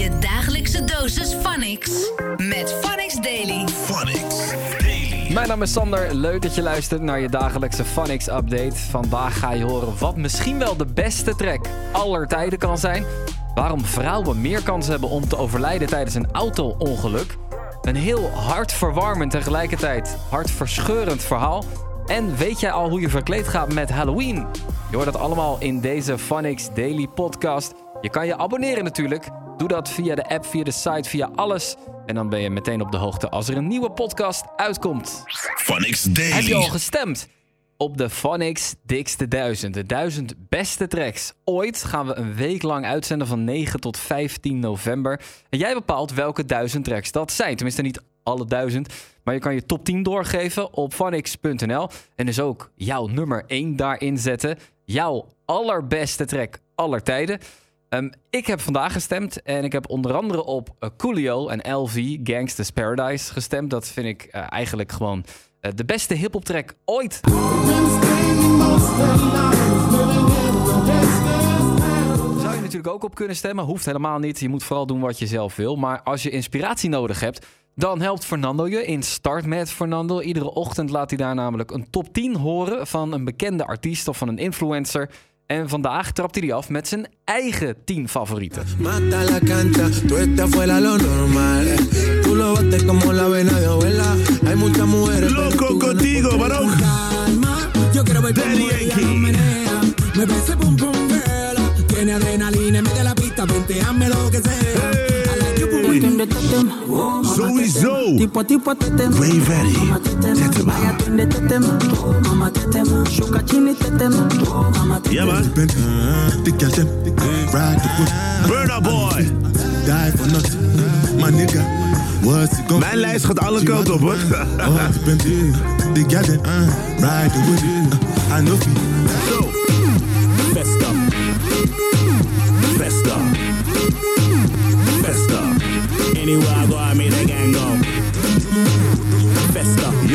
Je dagelijkse dosis Phonics. Met Phonics Daily. Mijn naam is Sander. Leuk dat je luistert naar je dagelijkse Phonics update. Vandaag ga je horen wat misschien wel de beste track aller tijden kan zijn. Waarom vrouwen meer kans hebben om te overlijden tijdens een auto-ongeluk. Een heel hartverwarmend tegelijkertijd hartverscheurend verhaal. En weet jij al hoe je verkleed gaat met Halloween? Je hoort dat allemaal in deze Phonics Daily podcast. Je kan je abonneren natuurlijk. Doe dat via de app, via de site, via alles. En dan ben je meteen op de hoogte als er een nieuwe podcast uitkomt. Phonics Heb je al Daily. gestemd? Op de Phonics Dikste 1000. De 1000 beste tracks ooit gaan we een week lang uitzenden van 9 tot 15 november. En jij bepaalt welke 1000 tracks dat zijn. Tenminste niet alle 1000. Maar je kan je top 10 doorgeven op phonics.nl. En dus ook jouw nummer 1 daarin zetten. Jouw allerbeste track aller tijden. Ehm, ik heb vandaag gestemd en ik heb onder andere op eh, Coolio en LV Gangsta's Paradise gestemd. Dat vind ik eh, eigenlijk gewoon eh, de beste hip-hop track ooit. Zou je natuurlijk ook op kunnen stemmen, hoeft helemaal niet. Je moet vooral doen wat je zelf wil. Maar als je inspiratie nodig hebt, dan helpt Fernando je in Start met Fernando. Iedere ochtend laat hij daar namelijk een top 10 horen van een bekende artiest of van een influencer. En vandaag trapt hij die af met zijn eigen 10 favorieten. Mata la cancha, tú estás fuera lo normal. eh. Tú lo bates como la vena de abuela. Hay muchas mujeres. Loco contigo, con varón. Yo quiero ver cómo ella lo menea. Me parece pum pum girl. Tiene adrenalina, mete la pista, venteame lo que sea. Sowieso. Ready. Zet hem aan. Shuka chini tetem. Mama tetem. Ja man. Whip, Burna Boy. die for nothing. My nigga, what's it gonna Mijn lijst gaat alle kanten op hoor.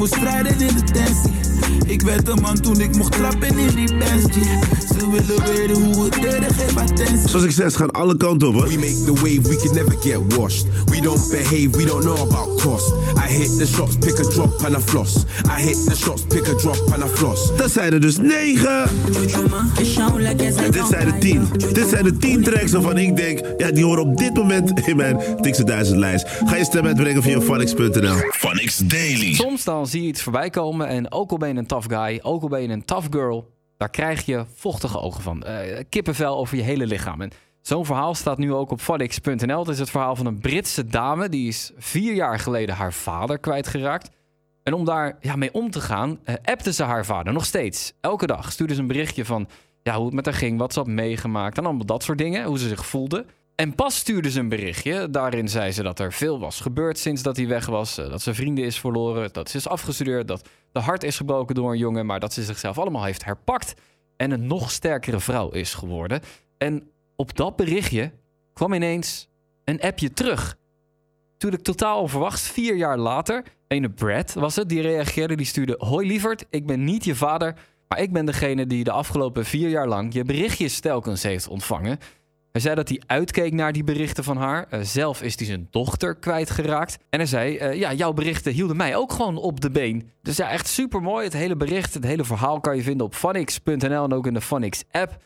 moest strijden in de tensie. Ik werd een man toen ik mocht trappen in die bench. Ze willen weten hoe we deden, geef attentie. Zoals ik zei, het gaat alle kanten op hoor. We make the wave, we can never get washed. We don't behave, we don't know about cost. I hit the shots, pick a drop and a floss. I hit the shots, pick a drop and a floss. Dat zijn er dus 9. En dit zijn de 10. Dit zijn de 10 tracks waarvan ik denk, ja, die horen op dit moment in mijn Dikste 1000 lijst. Ga je stem uitbrengen via phonics.nl. Phonics Daily. Soms dan zie je iets voorbij komen en ook al ben je een tough guy, ook al ben je een tough girl, daar krijg je vochtige ogen van. Eh, kippenvel over je hele lichaam. En zo'n verhaal staat nu ook op phonics.nl. Het is het verhaal van een Britse dame, die is vier jaar geleden haar vader kwijtgeraakt. En om daar ja, mee om te gaan, eh, appte ze haar vader nog steeds. Elke dag stuurde ze een berichtje van ja, hoe het met haar ging, wat ze had meegemaakt en allemaal dat soort dingen, hoe ze zich voelde. En pas stuurde ze een berichtje. Daarin zei ze dat er veel was gebeurd sinds dat hij weg was. eh, Dat ze vrienden is verloren, dat ze is afgestudeerd, dat de hart is gebroken door een jongen, maar dat ze zichzelf allemaal heeft herpakt en een nog sterkere vrouw is geworden. En op dat berichtje kwam ineens een appje terug. Natuurlijk totaal onverwachts, vier jaar later. Ene Brad was het, die reageerde, die stuurde... Hoi lieverd, ik ben niet je vader, maar ik ben degene die de afgelopen vier jaar lang... je berichtjes telkens heeft ontvangen. Hij zei dat hij uitkeek naar die berichten van haar. Eh, zelf is hij zijn dochter kwijtgeraakt. En hij zei, eh, ja, jouw berichten hielden mij ook gewoon op de been. Dus ja, echt super mooi. Het hele bericht, het hele verhaal kan je vinden op phonics.nl en ook in de Phonics app.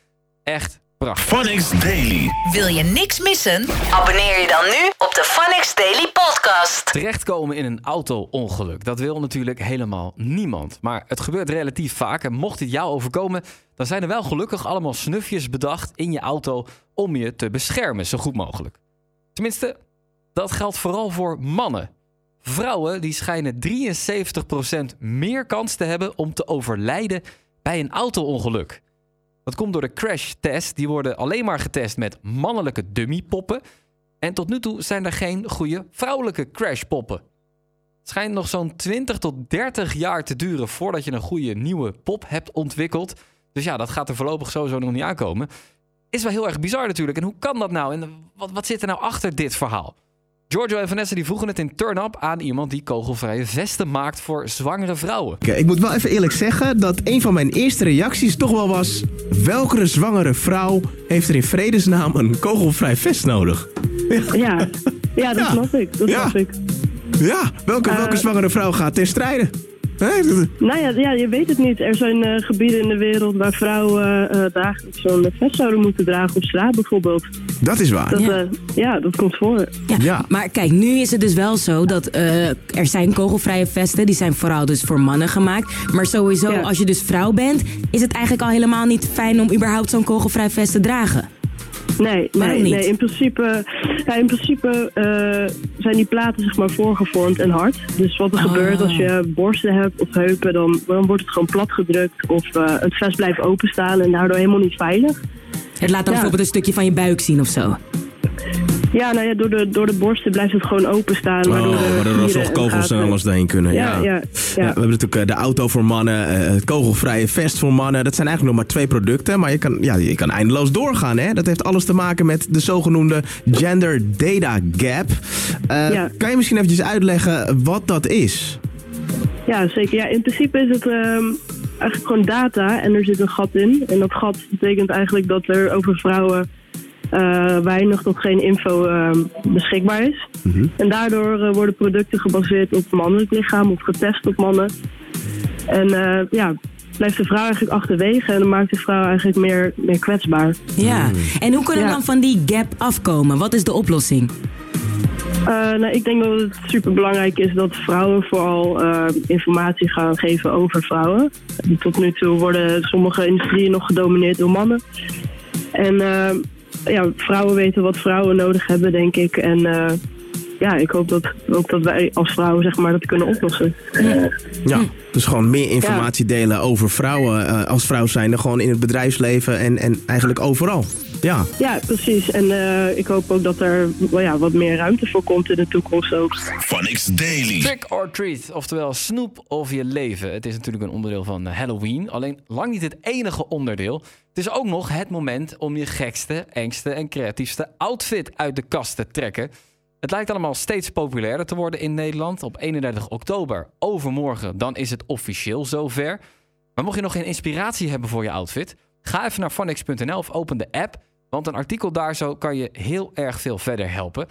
Echt prachtig. Phonics Daily. Wil je niks missen? Abonneer je dan nu op de Phonics Daily Podcast. Terechtkomen in een auto-ongeluk. Dat wil natuurlijk helemaal niemand. Maar het gebeurt relatief vaak. En mocht dit jou overkomen, dan zijn er wel gelukkig allemaal snufjes bedacht in je auto om je te beschermen, zo goed mogelijk. Tenminste, dat geldt vooral voor mannen. Vrouwen die schijnen 73% meer kans te hebben om te overlijden bij een auto-ongeluk. Dat komt door de crash-test. Die worden alleen maar getest met mannelijke dummypoppen. En tot nu toe zijn er geen goede vrouwelijke crashpoppen. Het schijnt nog zo'n 20 tot 30 jaar te duren voordat je een goede nieuwe pop hebt ontwikkeld. Dus ja, dat gaat er voorlopig sowieso nog niet aankomen. Is wel heel erg bizar natuurlijk. En hoe kan dat nou? En wat, wat zit er nou achter dit verhaal? Giorgio en Vanessa die vroegen het in Turn Up aan iemand die kogelvrije vesten maakt voor zwangere vrouwen. Oké, Ik moet wel even eerlijk zeggen dat een van mijn eerste reacties toch wel was... welke zwangere vrouw heeft er in vredesnaam een kogelvrij vest nodig? Ja, ja dat Ja. snap ik. Dat Ja. snap ik. Ja, welke, Eh. welke zwangere vrouw gaat ten strijde? Nou ja, ja, je weet het niet. Er zijn eh, gebieden in de wereld waar vrouwen eh, dagelijks zo'n vest zouden moeten dragen op straat bijvoorbeeld. Dat is waar. Dat, Ja. ja. ja, dat komt voor. Ja. Ja. Maar kijk, nu is het dus wel zo dat eh, er zijn kogelvrije vesten. Die zijn vooral dus voor mannen gemaakt. Maar sowieso, Ja. als je dus vrouw bent, is het eigenlijk al helemaal niet fijn om überhaupt zo'n kogelvrij vest te dragen. Nee, nee, nee. In principe, ja, in principe eh, zijn die platen zeg maar voorgevormd en hard. Dus wat er Ah. gebeurt als je borsten hebt of heupen, dan, dan wordt het gewoon plat gedrukt. Of eh, het vest blijft openstaan en daardoor helemaal niet veilig. Het laat dan Ja. bijvoorbeeld een stukje van je buik zien of zo. Ja, nou ja, door de, door de borsten blijft het gewoon openstaan. waardoor Oh, waardoor er alsnog en kogels en alles doorheen kunnen. Ja, Ja, ja, ja. we hebben natuurlijk eh, de auto voor mannen, eh, het kogelvrije vest voor mannen. Dat zijn eigenlijk nog maar twee producten, maar je kan, ja, je kan eindeloos doorgaan. Hè? Dat heeft alles te maken met de zogenoemde Gender Data Gap. Eh, Ja. Kan je misschien eventjes uitleggen wat dat is? Ja, zeker. Ja, in principe is het ehm, eigenlijk gewoon data en er zit een gat in. En dat gat betekent eigenlijk dat er over vrouwen eh, weinig tot geen info ehm, beschikbaar is. En daardoor eh, worden producten gebaseerd op het mannelijk lichaam of getest op mannen. En eh, ja, blijft de vrouw eigenlijk achterwege en dan maakt de vrouw eigenlijk meer, meer kwetsbaar. Ja. En hoe kunnen we Ja. dan van die gap afkomen? Wat is de oplossing? Eh, nou, ik denk dat het super belangrijk is dat vrouwen vooral eh, informatie gaan geven over vrouwen. Tot nu toe worden sommige industrieën nog gedomineerd door mannen. En eh, ja, vrouwen weten wat vrouwen nodig hebben, denk ik. En eh, ja, ik hoop dat, ook dat wij als vrouwen zeg maar, dat kunnen oplossen. Ja, dus gewoon meer informatie delen over vrouwen eh, als vrouw zijnde. Gewoon in het bedrijfsleven en, en eigenlijk overal. Ja, Ja, precies. En eh, ik hoop ook dat er ja, wat meer ruimte voor komt in de toekomst ook. Phonics Daily. Trick or treat, oftewel snoep of je leven. Het is natuurlijk een onderdeel van Halloween. Alleen lang niet het enige onderdeel. Het is ook nog het moment om je gekste, engste en creatiefste outfit uit de kast te trekken. Het lijkt allemaal steeds populairder te worden in Nederland. Op 31 oktober, overmorgen, dan is het officieel zover. Maar mocht je nog geen inspiratie hebben voor je outfit, ga even naar funix.nl of open de app. Want een artikel daar zo kan je heel erg veel verder helpen.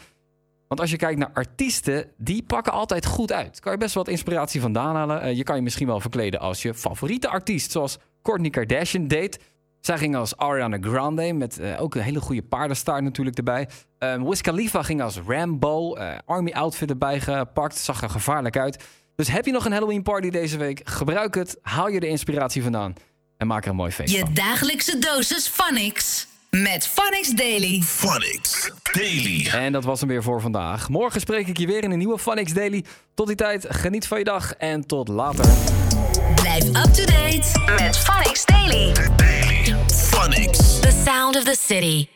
Want als je kijkt naar artiesten, die pakken altijd goed uit. Kan je best wat inspiratie vandaan halen. Eh, je kan je misschien wel verkleden als je favoriete artiest, zoals Kourtney Kardashian deed. Zij ging als Ariana Grande, met eh, ook een hele goede paardenstaart natuurlijk erbij. Eh, Wiz Khalifa ging als Rambo, eh, Army outfit erbij gepakt. Zag er gevaarlijk uit. Dus heb je nog een Halloween party deze week? Gebruik het, haal je de inspiratie vandaan en maak er een mooi feest Je van. dagelijkse dosis Phonics. Met Phonics Daily. Phonics Daily. En dat was hem weer voor vandaag. Morgen spreek ik je weer in een nieuwe Phonics Daily. Tot die tijd, geniet van je dag en tot later. Blijf up to date met Phonics Daily. The sound of the city.